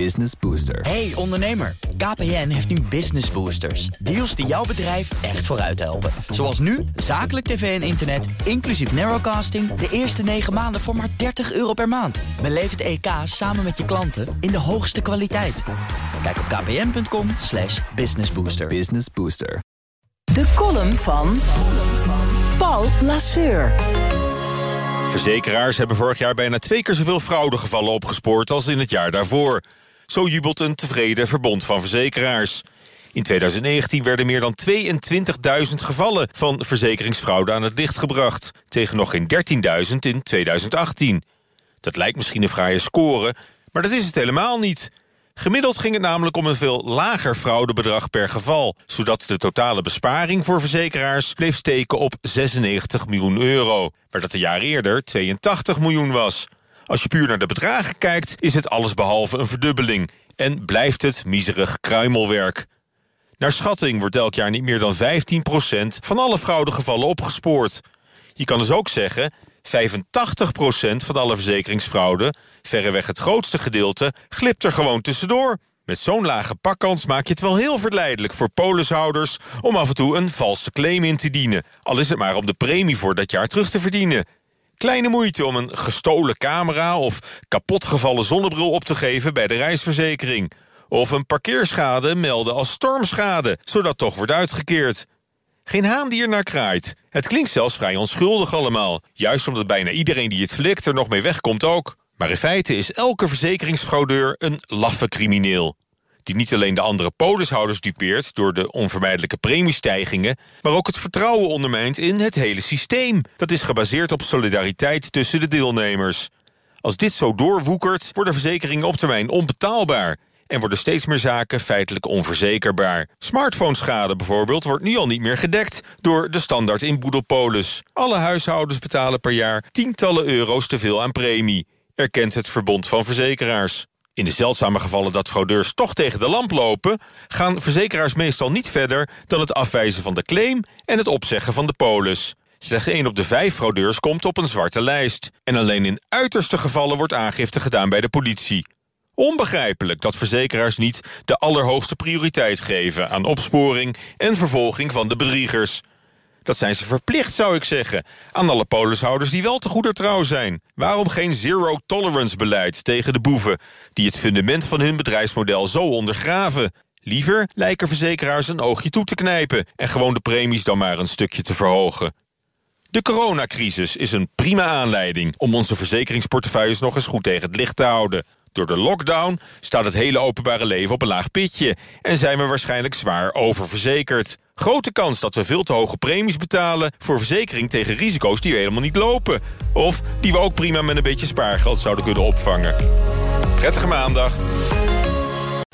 Business Booster. Hey ondernemer, KPN heeft nu Business Boosters. Deals die jouw bedrijf echt vooruit helpen. Zoals nu, zakelijk tv en internet, inclusief narrowcasting... de eerste 9 maanden voor maar 30 euro per maand. Beleef het EK samen met je klanten in de hoogste kwaliteit. Kijk op kpn.com slash businessbooster. Business Booster. De column van Paul Lasseur. Verzekeraars hebben vorig jaar bijna twee keer zoveel fraudegevallen opgespoord als in het jaar daarvoor. Zo jubelt een tevreden verbond van verzekeraars. In 2019 werden meer dan 22.000 gevallen van verzekeringsfraude aan het licht gebracht, tegen nog geen 13.000 in 2018. Dat lijkt misschien een fraaie score, maar dat is het helemaal niet. Gemiddeld ging het namelijk om een veel lager fraudebedrag per geval... zodat de totale besparing voor verzekeraars bleef steken op 96 miljoen euro... waar dat een jaar eerder 82 miljoen was. Als je puur naar de bedragen kijkt, is het allesbehalve een verdubbeling... en blijft het miserig kruimelwerk. Naar schatting wordt elk jaar niet meer dan 15% van alle fraudegevallen opgespoord. Je kan dus ook zeggen 85% van alle verzekeringsfraude, verreweg het grootste gedeelte, glipt er gewoon tussendoor. Met zo'n lage pakkans maak je het wel heel verleidelijk voor polishouders om af en toe een valse claim in te dienen. Al is het maar om de premie voor dat jaar terug te verdienen. Kleine moeite om een gestolen camera of kapotgevallen zonnebril op te geven bij de reisverzekering. Of een parkeerschade melden als stormschade, zodat toch wordt uitgekeerd. Geen haan die er naar kraait. Het klinkt zelfs vrij onschuldig allemaal. Juist omdat bijna iedereen die het flikt er nog mee wegkomt ook. Maar in feite is elke verzekeringsfraudeur een laffe crimineel. Die niet alleen de andere polishouders dupeert door de onvermijdelijke premiestijgingen... maar ook het vertrouwen ondermijnt in het hele systeem. Dat is gebaseerd op solidariteit tussen de deelnemers. Als dit zo doorwoekert, worden verzekeringen op termijn onbetaalbaar en worden steeds meer zaken feitelijk onverzekerbaar. Smartphoneschade bijvoorbeeld wordt nu al niet meer gedekt door de standaard inboedelpolis. Alle huishoudens betalen per jaar tientallen euro's te veel aan premie, erkent het Verbond van Verzekeraars. In de zeldzame gevallen dat fraudeurs toch tegen de lamp lopen... gaan verzekeraars meestal niet verder dan het afwijzen van de claim... en het opzeggen van de polis. Slechts 1 op de 5 fraudeurs komt op een zwarte lijst. En alleen in uiterste gevallen wordt aangifte gedaan bij de politie. Onbegrijpelijk dat verzekeraars niet de allerhoogste prioriteit geven... aan opsporing en vervolging van de bedriegers. Dat zijn ze verplicht, zou ik zeggen, aan alle polishouders die wel te goeder trouw zijn. Waarom geen zero-tolerance beleid tegen de boeven... die het fundament van hun bedrijfsmodel zo ondergraven? Liever lijken verzekeraars een oogje toe te knijpen... en gewoon de premies dan maar een stukje te verhogen. De coronacrisis is een prima aanleiding om onze verzekeringsportefeuilles nog eens goed tegen het licht te houden. Door de lockdown staat het hele openbare leven op een laag pitje... en zijn we waarschijnlijk zwaar oververzekerd. Grote kans dat we veel te hoge premies betalen... voor verzekering tegen risico's die we helemaal niet lopen. Of die we ook prima met een beetje spaargeld zouden kunnen opvangen. Prettige maandag.